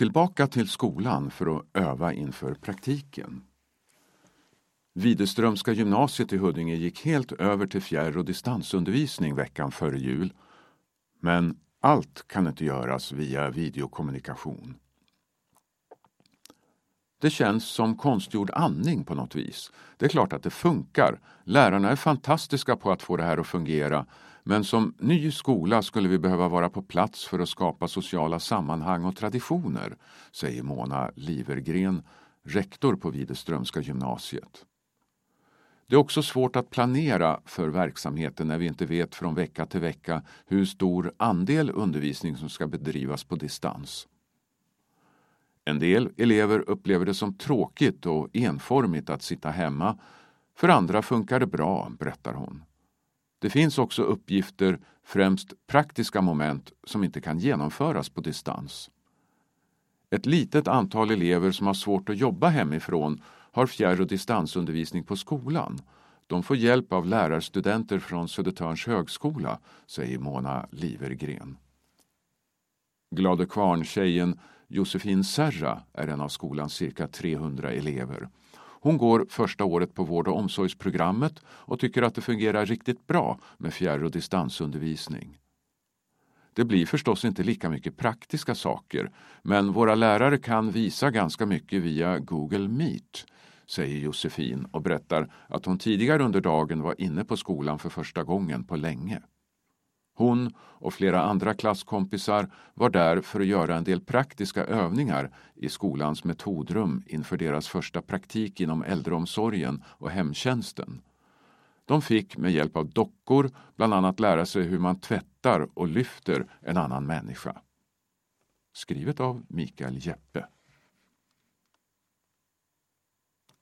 Tillbaka till skolan för att öva inför praktiken. Widerströmska gymnasiet i Huddinge gick helt över till fjärr och distansundervisning veckan före jul. Men allt kan inte göras via videokommunikation. Det känns som konstgjord andning på något vis. Det är klart att det funkar. Lärarna är fantastiska på att få det här att fungera. Men som ny skola skulle vi behöva vara på plats för att skapa sociala sammanhang och traditioner, säger Mona Livergren, rektor på Widerströmska gymnasiet. Det är också svårt att planera för verksamheten när vi inte vet från vecka till vecka hur stor andel undervisning som ska bedrivas på distans. En del elever upplever det som tråkigt och enformigt att sitta hemma. För andra funkar det bra, berättar hon. Det finns också uppgifter, främst praktiska moment, som inte kan genomföras på distans. Ett litet antal elever som har svårt att jobba hemifrån har fjärr och distansundervisning på skolan. De får hjälp av lärarstudenter från Södertörns högskola, säger Mona Livergren. Glade Kvarn-tjejen Josefin Serra är en av skolans cirka 300 elever. Hon går första året på vård och omsorgsprogrammet och tycker att det fungerar riktigt bra med fjärr och distansundervisning. Det blir förstås inte lika mycket praktiska saker, men våra lärare kan visa ganska mycket via Google Meet, säger Josefin och berättar att hon tidigare under dagen var inne på skolan för första gången på länge. Hon och flera andra klasskompisar var där för att göra en del praktiska övningar i skolans metodrum inför deras första praktik inom äldreomsorgen och hemtjänsten. De fick med hjälp av dockor bland annat lära sig hur man tvättar och lyfter en annan människa. Skrivet av Mikael Jeppe.